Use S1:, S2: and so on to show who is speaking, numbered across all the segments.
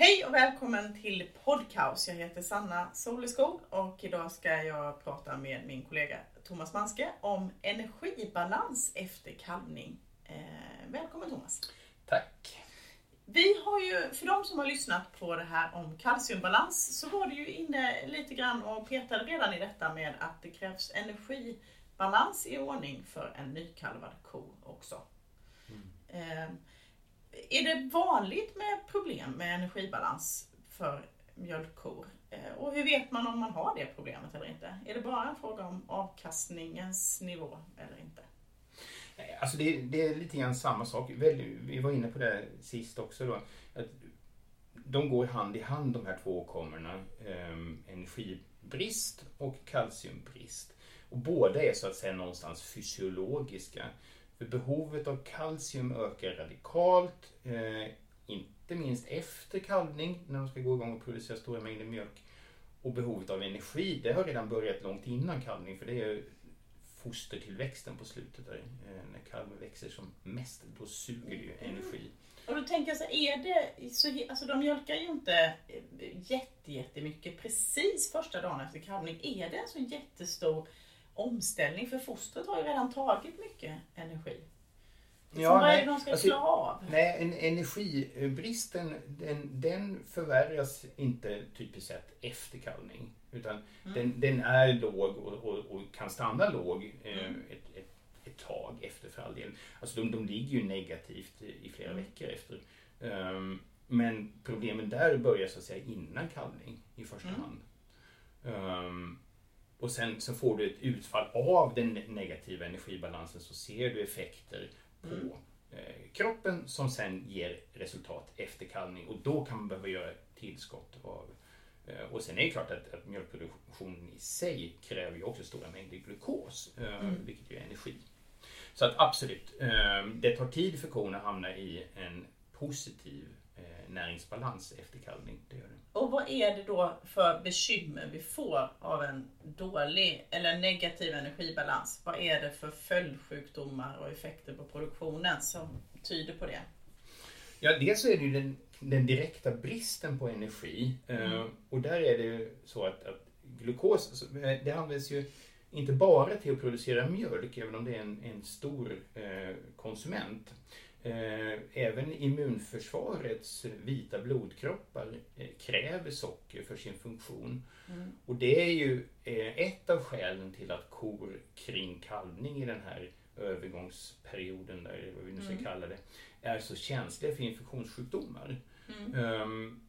S1: Hej och välkommen till Podcaus. Jag heter Sanna Soleskog och idag ska jag prata med min kollega Thomas Manske om energibalans efter kalvning. Eh, välkommen Thomas!
S2: Tack!
S1: Vi har ju, för de som har lyssnat på det här om kalciumbalans, så var du ju inne lite grann och petade redan i detta med att det krävs energibalans i ordning för en nykalvad ko också. Mm. Är det vanligt med problem med energibalans för mjölkkor? Eh, och hur vet man om man har det problemet eller inte? Är det bara en fråga om avkastningens nivå eller inte?
S2: Alltså det, det är lite grann samma sak. Vi var inne på det sist också. Då, att de går hand i hand de här två åkommorna. Ehm, energibrist och kalciumbrist. Och båda är så att säga någonstans fysiologiska. För behovet av kalcium ökar radikalt, eh, inte minst efter kalvning när de ska gå igång och producera stora mängder mjölk. Och behovet av energi, det har redan börjat långt innan kalvning för det är fostertillväxten på slutet där. Eh, när kalven växer som mest, då suger det ju energi.
S1: Och då tänker jag så är det så, alltså de mjölkar ju inte jätte, jättemycket precis första dagen efter kalvning. Är det en så jättestor omställning? För fostret har ju redan tagit mycket energi. Ja, vad är det de ska alltså, klara av?
S2: Nej, en, energibristen den, den förvärras inte typiskt sett efter kalvning. Utan mm. den, den, är låg och, och, och, kan stanna låg eh, mm. ett, ett, ett, tag efter för all del. Alltså de, de ligger ju negativt i flera mm. veckor efter. Um, men problemen där börjar så att säga innan kalvning i första mm. hand. Um, och sen så får du ett utfall av den negativa energibalansen så ser du effekter på mm. eh, kroppen som sen ger resultat efter kalvning och då kan man behöva göra tillskott av eh, och sen är det klart att, att mjölkproduktionen i sig kräver ju också stora mängder glukos, eh, mm. vilket ju är energi. Så att absolut, det tar tid för kon att hamna i en positiv näringsbalans efter kalvning. Det gör det.
S1: Och vad är det då för bekymmer vi får av en dålig eller negativ energibalans? Vad är det för följdsjukdomar och effekter på produktionen som tyder på det?
S2: Ja, dels är det ju den, den direkta bristen på energi. Eh, mm. och där är det så att, att glukos, eh, det används ju inte bara till att producera mjölk, även om det är en, en stor eh, konsument. Eh, även immunförsvarets vita blodkroppar eh, kräver socker för sin funktion. Mm. Och det är ju eh, ett av skälen till att kor kring kalvning i den här övergångsperioden, där, vad vi nu ska mm. kalla det, är så känsliga för infektionssjukdomar. Mm. Um,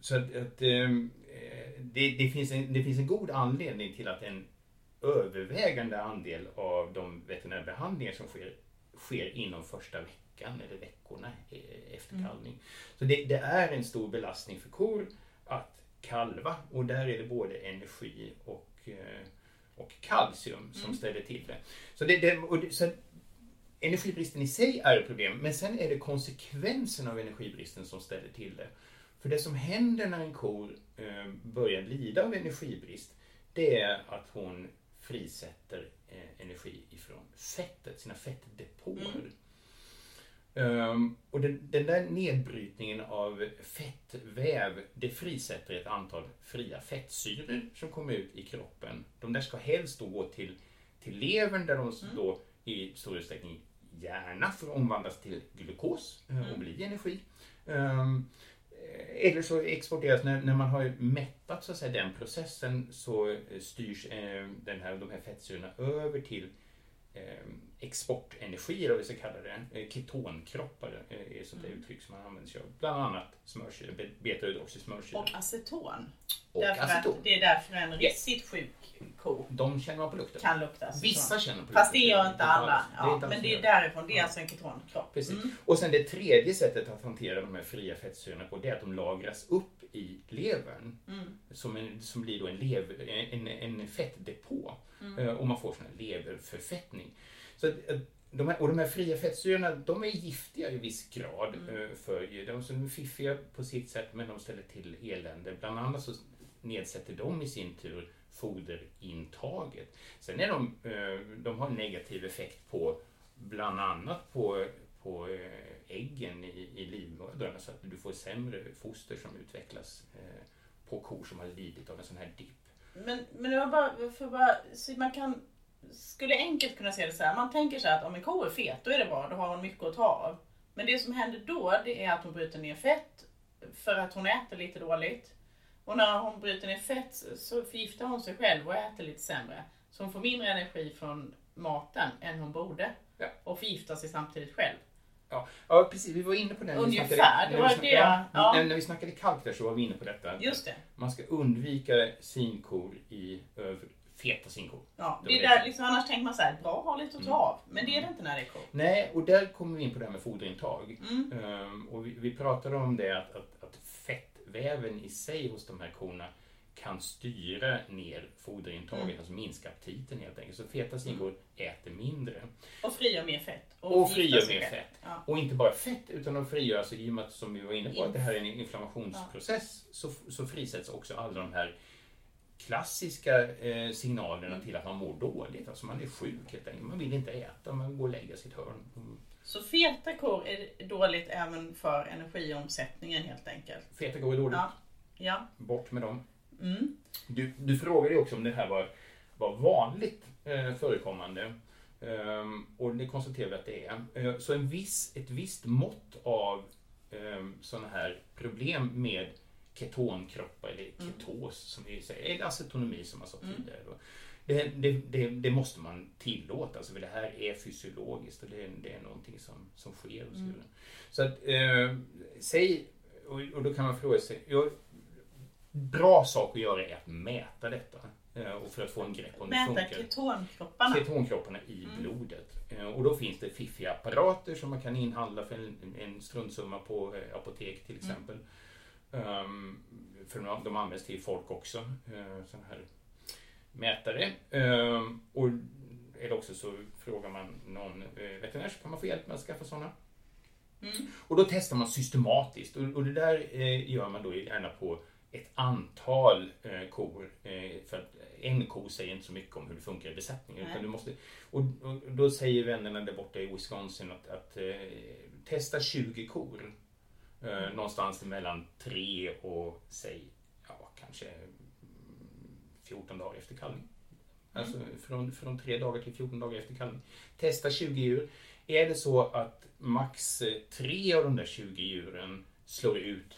S2: så att, att um, det, det, finns en, det finns en god anledning till att en övervägande andel av de veterinärbehandlingar som sker, sker inom första veckan eller veckorna efter mm. kalvning. Mm. Så det, det, är en stor belastning för kor att kalva och där är det både energi och, eh, och kalcium som mm. ställer till det. Så, det, det, det, så energibristen i sig är ett problem men sen är det konsekvensen av energibristen som ställer till det. För det som händer när en ko eh, börjar lida av energibrist det är att hon frisätter eh, energi ifrån fettet, sina fettdepåer. Mm. Um, och den, den, där nedbrytningen av fettväv, det frisätter ett antal fria fettsyror som kommer ut i kroppen. De där ska helst då gå till, till levern där de mm. då i stor utsträckning gärna får omvandlas till glukos eh, mm. och bli energi. Um, eller så exporteras, när, när man har mättat så att säga, den processen så styrs eh, den här, de här fettsyrorna över till eh, exportenergi, eller vad vi ska kalla det. Eh, ketonkroppar eh, är ett sånt mm. uttryck som man använder sig av. Bland annat smörsyra, beta-hydroxysmörsyra.
S1: Och aceton. Och därför aceton. Att det är därför en riktigt sjuk ko
S2: De känner man på lukten.
S1: Kan lukta aceton.
S2: Vissa känner på lukten.
S1: Fast det gör inte alla. Ja, det men det är därifrån. Det är alltså en ketonkropp.
S2: Precis. Mm. Och sen det tredje sättet att hantera de här fria fettsyrorna på det är att de lagras upp i levern. Mm. Som, en, som blir då en, lever, en, en fettdepå. Mm. Eh, och man får sån här leverförfettning. Så eh, de här, och de här fria fettsyrorna, de är giftiga i viss grad mm. Eh, för. De är fiffiga på sitt sätt men de ställer till elände. Bland annat så nedsätter de i sin tur foderintaget. Sen är de, eh, de har negativ effekt på bland annat på, på eh, äggen i, i livmödrarna så att du får sämre foster som utvecklas eh, på kor som har lidit av en sån här dipp.
S1: Men, men det var bara, för bara, så man kan, skulle enkelt kunna se det så här. Man tänker sig att om en ko är fet, då är det bra, då har hon mycket att ta av. Men det som händer då, det är att hon bryter ner fett för att hon äter lite dåligt. Och när hon bryter ner fett så förgiftar hon sig själv och äter lite sämre. Så hon får mindre energi från maten än hon borde.
S2: Ja.
S1: Och förgiftar sig samtidigt själj.
S2: Ja, ja precis. Vi var inne på det. när vi
S1: Ungefär,
S2: snackade-
S1: det
S2: när
S1: var
S2: vi snackade-
S1: det jag- ja.
S2: När, när vi snackade kalk där så var vi inne på detta.
S1: Just det.
S2: Man ska undvika sinkor i över, feta sinkor.
S1: Ja,
S2: Det
S1: är där, liksom, annars tänker man så här, bra ha lite att ta av. Men det är det inte när det är ko.
S2: Nej, och där kommer vi in på det här med foderintag.
S1: Mm.
S2: Ehm, och vi, vi pratade om det att, att, fettväven i sig hos de här korna kan styra ner foderintaget,
S1: Mm.
S2: alltså minska aptiten helt enkelt. Så feta sinkor äter mindre.
S1: Och frigör mer fett.
S2: Och
S1: förgiftar
S2: frigör mer
S1: själv.
S2: fett.
S1: Ja.
S2: Och inte bara fett, utan de frigör, alltså, i och med att som vi var inne på, att det här är en inflammationsprocess, så, så frisätts också alla de här klassiska eh, signalerna
S1: Mm.
S2: till att man mår dåligt. Alltså man är sjuk helt enkelt. Man vill inte äta, man går och lägger sig i ett hörn. Mm.
S1: Så feta kor är dåligt även för energiomsättningen helt enkelt.
S2: Feta går dåligt,
S1: Ja. Ja.
S2: bort med dem.
S1: Mm.
S2: Du, du frågade också om det här var, var vanligt eh, förekommande. Ehm, och det konstaterar vi att det är. Eh, så en viss, ett visst mått av eh, sådana här problem med ketonkroppar, eller ketos som vi säger, eller acetonomi som man sa
S1: Mm.
S2: tidigare. Då. Det, det, det, det måste man tillåta, alltså, för det här är fysiologiskt och det, är- det är någonting som, som sker. Så,
S1: Mm.
S2: vidare. så att, eh, säg, och, och då kan man fråga sig, jag, bra sak att göra är att mäta detta. eh, Och för att få en grepp om det
S1: Mäta
S2: funkar.
S1: ketonkropparna.
S2: Ketonkropparna i
S1: Mm.
S2: blodet. Eh, Och då finns det fiffiga apparater som man kan inhandla för en, en struntsumma på eh, apotek till
S1: Mm.
S2: exempel. Um, för de, de används till folk också. Uh, här mätare. Um, och det också så frågar man någon uh, veterinär så kan man få hjälp med att skaffa sådana.
S1: Mm.
S2: Och då testar man systematiskt och, och det där eh, gör man då gärna på ett antal eh, kor. Eh, för att en ko säger inte så mycket om hur det funkar i besättningen. Utan du måste, och, och då säger vännerna där borta i Wisconsin att, att eh, testa 20 kor. Eh, någonstans mellan 3 och säg, ja kanske mm, 14 dagar efter kallning. Alltså från, från 3 dagar till 14 dagar efter kallning. Testa 20 djur. Är det så att max eh, tre av de där 20 djuren slår ut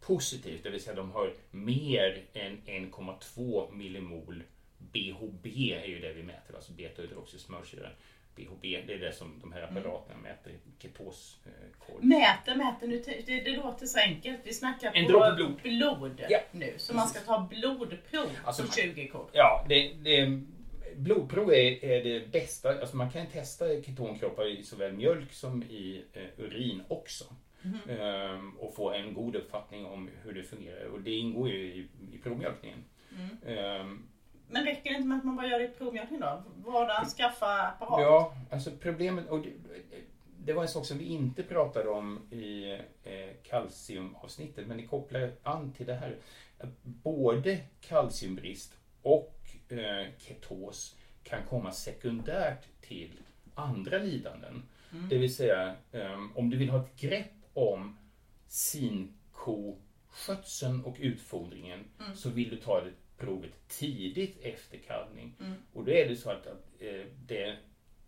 S2: positivt, det vill säga de har mer än 1,2 millimol BHB är ju det vi mäter, alltså beta-hydroxysmörsyra. BHB, det är det som de här apparaterna mäter, ketoskod.
S1: Mäter, mäter. Nu, det, det låter så enkelt. Vi snackar
S2: En
S1: på
S2: blod.
S1: blod
S2: Ja,
S1: nu. Så man ska ta blodprov
S2: Alltså
S1: på
S2: man-
S1: 20 kor.
S2: Ja, det, det, blodprov är, är det bästa. Alltså man kan testa ketonkroppar i såväl mjölk som i eh, urin också.
S1: Mhm.
S2: Ehm, och få en god uppfattning om hur det fungerar. Och det ingår ju i, i provmjölkningen.
S1: Mm.
S2: Ehm,
S1: Men räcker det inte med att man bara gör det i provmjölkning då? Vadan, skaffa apparat?
S2: ja, alltså problemet, och det, det var en sak som vi inte pratade om i eh, kalciumavsnittet, men det kopplar an till det här. Både kalciumbrist och eh, ketos kan komma sekundärt till andra lidanden.
S1: Mm.
S2: Det vill säga, ehm, om du vill ha ett grepp om sinkoskötseln och utfodringen
S1: Mm.
S2: så vill du ta det provet tidigt efter kalvning.
S1: Mm.
S2: Och då är det så att, att eh, det,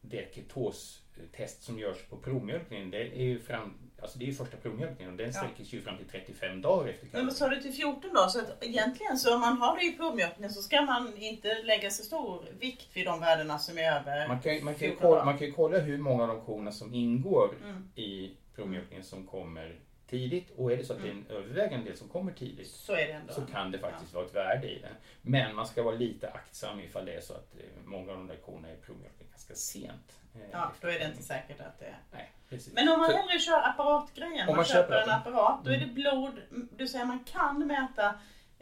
S2: det ketostest som görs på provmjölkningen, det är ju fram, alltså det är ju första provmjölkningen och den sträcker sig ju fram till 35 dagar efter
S1: Men
S2: kalvning.
S1: vad sa du till 14 då? Så att egentligen så om man har det i provmjölkningen så ska man inte lägga så stor vikt vid de värdena som är över.
S2: Man kan, man, kan ju
S1: 14
S2: kolla,
S1: dagar.
S2: man kan ju kolla hur många av de korna som ingår
S1: Mm.
S2: i provmjölkningen som kommer tidigt och är det så att det är en övervägande del som kommer tidigt
S1: Så är det ändå.
S2: så kan det faktiskt vara ett värde i det. Men man ska vara lite aktsam ifall det är så att eh, många av de där korna är provmjölkningen ganska sent. eh,
S1: Ja, då är det inte säkert att det är.
S2: Nej, precis.
S1: Men om man
S2: Så-
S1: hellre kör apparatgrejen,
S2: Om
S1: man,
S2: man
S1: köper
S2: köper
S1: en apparat, då är det
S2: Mm.
S1: blod. Du säger man kan mäta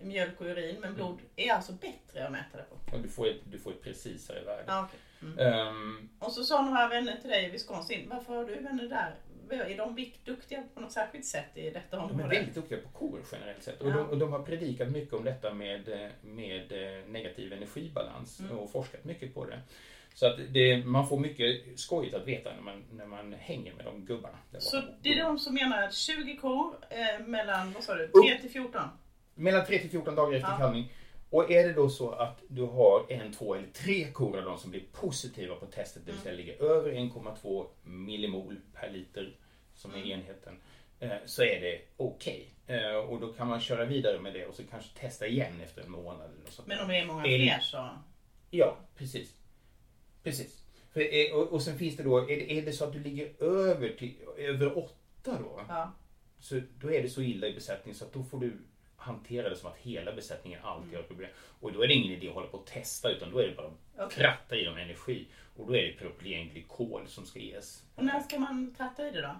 S1: mjölk och urin, men blod är alltså bättre att mäta det på.
S2: och du, får ett, du får ett precisare värde.
S1: Ja, okej. mm.
S2: Ehm,
S1: Och så sa några vänner till dig i Wisconsin, varför har du vänner där? Är de duktiga på något särskilt sätt i detta
S2: de är
S1: område?
S2: väldigt duktiga på kor generellt sett. Och,
S1: Ja.
S2: de, och de har predikat mycket om detta med, med eh, negativ energibalans
S1: Mm.
S2: och forskat mycket på det. Så att det, man får mycket skojigt att veta när man, när man hänger med de gubbarna.
S1: Så det är de som menar att 20 kor eh, mellan, vad sa du,
S2: Upp.
S1: 3 till 14?
S2: Mellan 3 till 14 dagar efter
S1: Ja.
S2: kalvning. Och är det då så att du har en, två eller tre kor av de som blir positiva på testet, det vill säga ligger över 1,2 millimol per liter som är
S1: Mm.
S2: enheten, eh, så är det okej. Eh, Och då kan man köra vidare med det och så kanske testa igen efter en månad. Eller sånt
S1: Men om det är många fler så...
S2: Ja, precis. Precis. För, eh, och, och sen finns det då, är det, är det så att du ligger över, till, över åtta då,
S1: Ja.
S2: så då är det så illa i besättningen så att då får du hantera det som att hela besättningen alltid
S1: Mm.
S2: har problem. Och då är det ingen idé att hålla på och testa utan då är det bara att
S1: Okej.
S2: kratta i dem energi. Och då är det propylenglykol som ska ges.
S1: Och när ska man tratta i det då?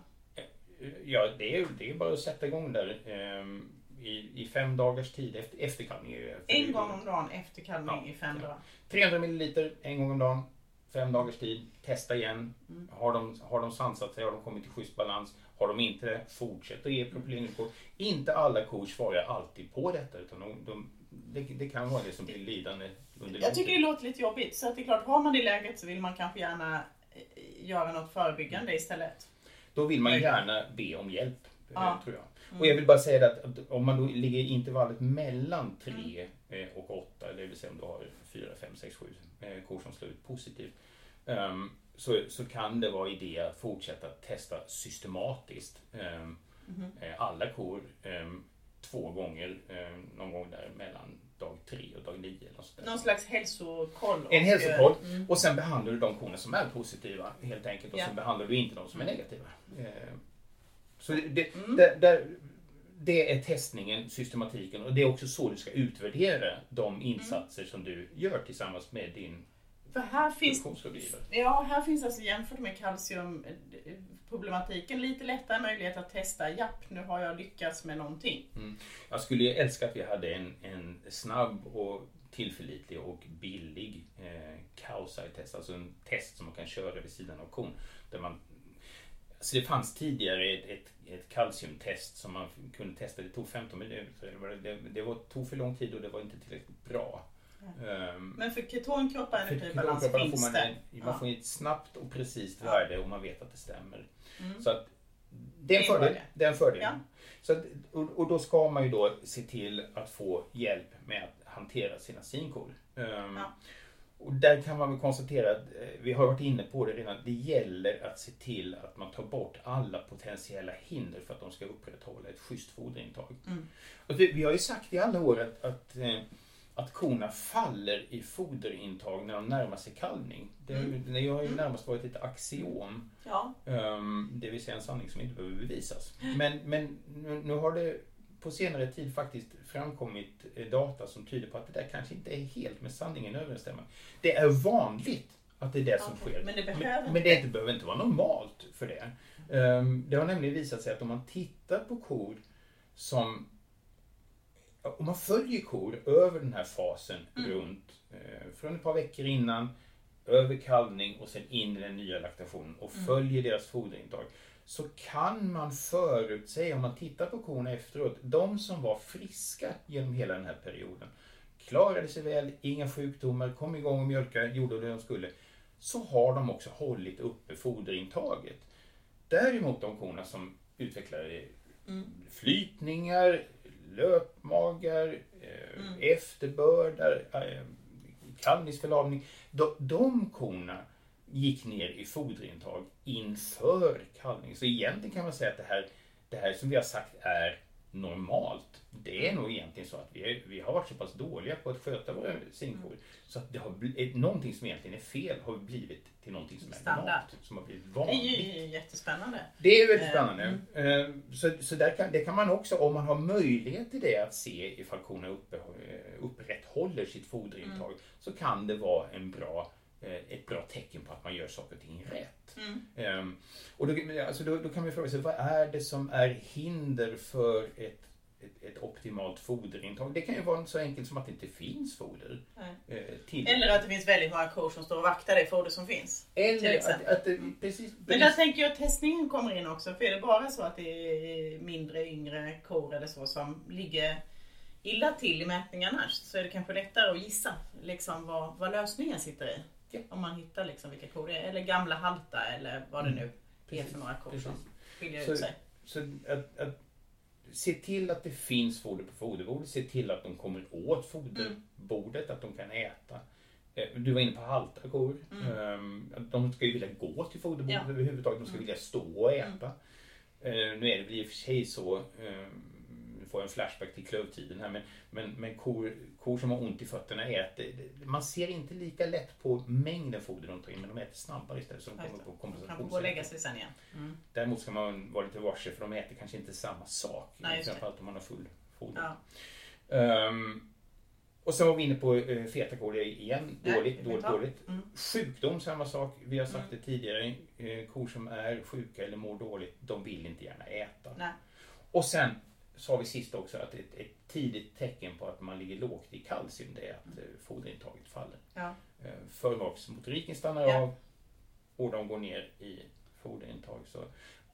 S2: Ja, det är, det är bara att sätta igång där ehm, i, i fem dagars tid efter, efter kalvning. är ju-
S1: En gång om dagen efter kalvning
S2: Ja,
S1: i fem
S2: ja.
S1: dagar.
S2: 300 milliliter en gång om dagen. Fem dagars tid. Testa igen.
S1: Mm.
S2: Har, de, har de sansat sig? Har de kommit till schysst balans? Har de inte det? Fortsätt att ge propylenglykol. Inte alla kor svarar alltid på detta. Utan de, de, det, det kan vara det som blir lidande under
S1: Jag tycker det låter lite jobbigt. Så att det är klart, har man det läget så vill man kanske gärna eh, göra något förebyggande istället.
S2: Då vill man
S1: Nej.
S2: gärna be om hjälp. eh,
S1: Ja.
S2: Tror jag.
S1: Mm.
S2: Och jag vill bara säga att, att om man då ligger i intervallet mellan 3
S1: Mm.
S2: eh, och 8, det vill säga om du har 4, 5, 6, 7 eh, kor som slår ut positivt. ehm, så, så kan det vara idé att fortsätta testa systematiskt eh, alla kor ehm, två gånger, ehm, någon gång där mellan dag 3 och dag 9. Eller något sånt där.
S1: Någon slags hälsokoll.
S2: En hälsokoll.
S1: Mm.
S2: Och sen behandlar du de korna som är positiva helt enkelt och
S1: Ja.
S2: sen behandlar du inte de som är
S1: Mm.
S2: negativa. Så det,
S1: Mm.
S2: det, det, det är testningen, systematiken och det är också så du ska utvärdera de insatser som du gör tillsammans med din
S1: För här finns, ja, här finns alltså jämfört med kalciumproblematiken lite lättare möjlighet att testa. Japp, nu har jag lyckats med någonting.
S2: Jag skulle ju älska att vi hade en, en snabb och tillförlitlig och billig eh, Kausai-test, alltså en test som man kan köra vid sidan av kon. Där man, alltså det fanns tidigare ett, ett, ett kalciumtest som man kunde testa, det tog 15 minuter. Det, var, det, det var, tog för lång tid och det var inte tillräckligt bra. Ehm,
S1: Men för ketonkroppar
S2: för
S1: energibalans
S2: kroppen
S1: finns
S2: får man,
S1: det.
S2: en, man får ett snabbt och precis värde och man vet att det stämmer.
S1: Mm.
S2: Så att det är en fördel.
S1: det.
S2: Är en fördel.
S1: Ja.
S2: Så att, och, och då ska man ju då se till att få hjälp med att hantera sina sinkor. Ehm,
S1: Ja.
S2: Och där kan man väl konstatera att eh, vi har varit inne på det redan. Det gäller att se till att man tar bort alla potentiella hinder för att de ska upprätthålla ett schysst foderintag.
S1: Mm.
S2: Och vi, vi har ju sagt i alla år att, att, eh, att korna faller i foderintag när de närmar sig kalvning. Det, ju- det har ju
S1: Mm.
S2: närmast varit ett axiom.
S1: Ja.
S2: Um, det vill säga en sanning som inte behöver bevisas. Men, men nu, nu har det på senare tid faktiskt framkommit eh, data som tyder på att det där kanske inte är helt med sanningen överensstämmande. Det är vanligt att det är det som sker.
S1: men det behöver
S2: men,
S1: inte.
S2: men det inte, behöver inte vara normalt för det. Um, det har nämligen visat sig att om man tittar på kor som om man följer kor över den här fasen
S1: Mm.
S2: runt eh, från ett par veckor innan över kalvning och sen in i den nya laktationen och
S1: Mm.
S2: följer deras foderintag så kan man förutsäga, om man tittar på korna efteråt, de som var friska genom hela den här perioden, klarade sig väl, inga sjukdomar, kom igång och mjölka, gjorde det de skulle, så har de också hållit uppe foderintaget. Däremot de korna som utvecklar
S1: Mm.
S2: flytningar, löpmagar, eh,
S1: Mm.
S2: efterbördar, eh, kalvningsförlamning. De, de korna gick ner i foderintag inför kalvning. Så egentligen kan man säga att det här, det här som vi har sagt är normalt. Det är nog egentligen så att vi, är, vi har varit så pass dåliga på att sköta våra sinkor så att det har blivit, någonting som egentligen är fel har blivit till någonting som är
S1: Standard.
S2: normalt. Som har blivit
S1: Det är
S2: vanligt.
S1: ju jättespännande.
S2: Det är väldigt
S1: Eh,
S2: spännande. Eh, Så, så där kan, det kan man också, om man har möjlighet till det, att se ifall korna uppe, eh, upprätthåller sitt foderintag,
S1: Mm.
S2: så kan det vara en bra, eh, ett bra tecken på att man gör saker och ting rätt.
S1: Mm.
S2: Ehm, Och då, alltså då, då kan vi fråga sig, vad är det som är hinder för ett, ett, ett optimalt foderintag? Det kan ju vara så enkelt som att det inte finns foder. Eh, Till.
S1: Eller att det finns väldigt många kor som står och vaktar det foder som finns.
S2: Eller att, att det, precis,
S1: Men där tänker jag att testningen kommer in också. För är det bara så att det är mindre, yngre kor eller så som ligger illa till i mätningarna så är det kanske lättare att gissa liksom vad, vad lösningen sitter i.
S2: mycket.
S1: Om man hittar liksom vilka kor det är. Eller gamla halta eller vad det
S2: Mm.
S1: nu är för några kor
S2: precis.
S1: som skiljer
S2: Så-
S1: ut sig.
S2: Så att, att se till att det finns foder på foderbordet, se till att de kommer åt foderbordet, att de kan äta. Eh, Du var inne på halta kor.
S1: Mm.
S2: Ehm, De ska ju vilja gå till foderbordet
S1: Ja.
S2: överhuvudtaget, de ska
S1: Mm.
S2: vilja stå och äta. Eh, Nu är det väl i och för sig så, ehm, nu får jag en flashback till klövtiden här, men, men, men kor, kor som har ont i fötterna äter, man ser inte lika lätt på mängden foder de tar in, men de äter snabbare istället så de kommer på
S1: De kan få gå och
S2: kompensationsätning.
S1: lägga sig sen igen. Mm.
S2: Däremot ska man vara lite varse för de äter kanske inte samma sak.
S1: Nej.
S2: Framförallt om man har full foder.
S1: Ja.
S2: Ehm, och sen var vi inne på uh, fetakor igen.
S1: Nej,
S2: Dåligt, dåligt, dåligt.
S1: Mm.
S2: Sjukdom, samma sak. Vi har sagt
S1: Mm.
S2: det tidigare. Eh, kor som är sjuka eller mår dåligt, de vill inte gärna äta.
S1: Nej.
S2: Och sen sa vi sist också att ett, ett tidigt tecken på att man ligger lågt i kalcium, det är att eh, foderintaget faller.
S1: Ja.
S2: Eh, Förmaksmotoriken stannar
S1: Ja.
S2: av och de går ner i foderintag. Så.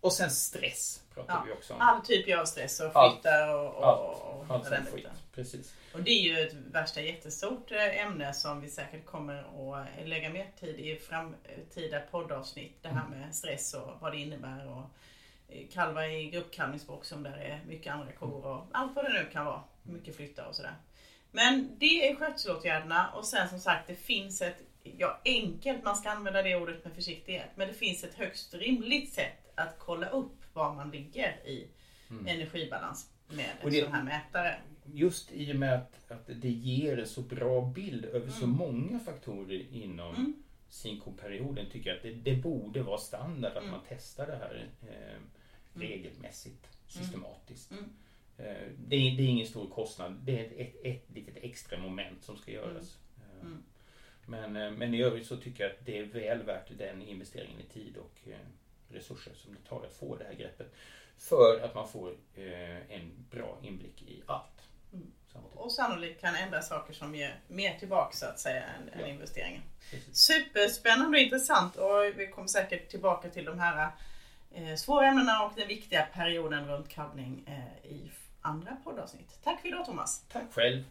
S2: Och sen stress pratar
S1: Ja.
S2: vi också om.
S1: All typ av stress och
S2: Allt.
S1: flyttar och, och,
S2: Allt.
S1: och,
S2: Allt
S1: den
S2: skit.
S1: biten.
S2: Precis.
S1: Och det är ju ett värsta jättestort eh, ämne som vi säkert kommer att lägga mer tid i framtida poddavsnitt. Det här med stress och vad det innebär. Och eh, kalva i gruppkalvningsbox om där är mycket andra kor och allt vad det nu kan vara. Mycket flyttar och sådär. Men det är skötselåtgärderna och sen som sagt det finns ett, ja enkelt, man ska använda det ordet med försiktighet, men det finns ett högst rimligt sätt att kolla upp var man ligger i energibalans med en
S2: det-
S1: sån här mätare.
S2: Just i och med att, att det ger en så bra bild över så
S1: Mm.
S2: många faktorer inom
S1: Mm.
S2: synkoperioden tycker jag att det, det borde vara standard att
S1: Mm.
S2: man testar det här eh, regelmässigt, systematiskt.
S1: Mm.
S2: Eh, det, är, det är ingen stor kostnad, det är ett, ett, ett litet extra moment som ska göras. Eh,
S1: Mm.
S2: Men, eh, men i övrigt så tycker jag att det är väl värt den investeringen i tid och resurser som det tar att få det här greppet. För att man får en bra inblick i allt.
S1: Mm. Och sannolikt kan ändra saker som ger mer tillbaka så att säga än,
S2: Ja.
S1: investeringen.
S2: Precis.
S1: Superspännande och intressant och vi kommer säkert tillbaka till de här Eh, svåra ämnena och den viktiga perioden runt kalvning eh, i andra poddavsnitt. Tack för idag Thomas!
S2: Tack själv!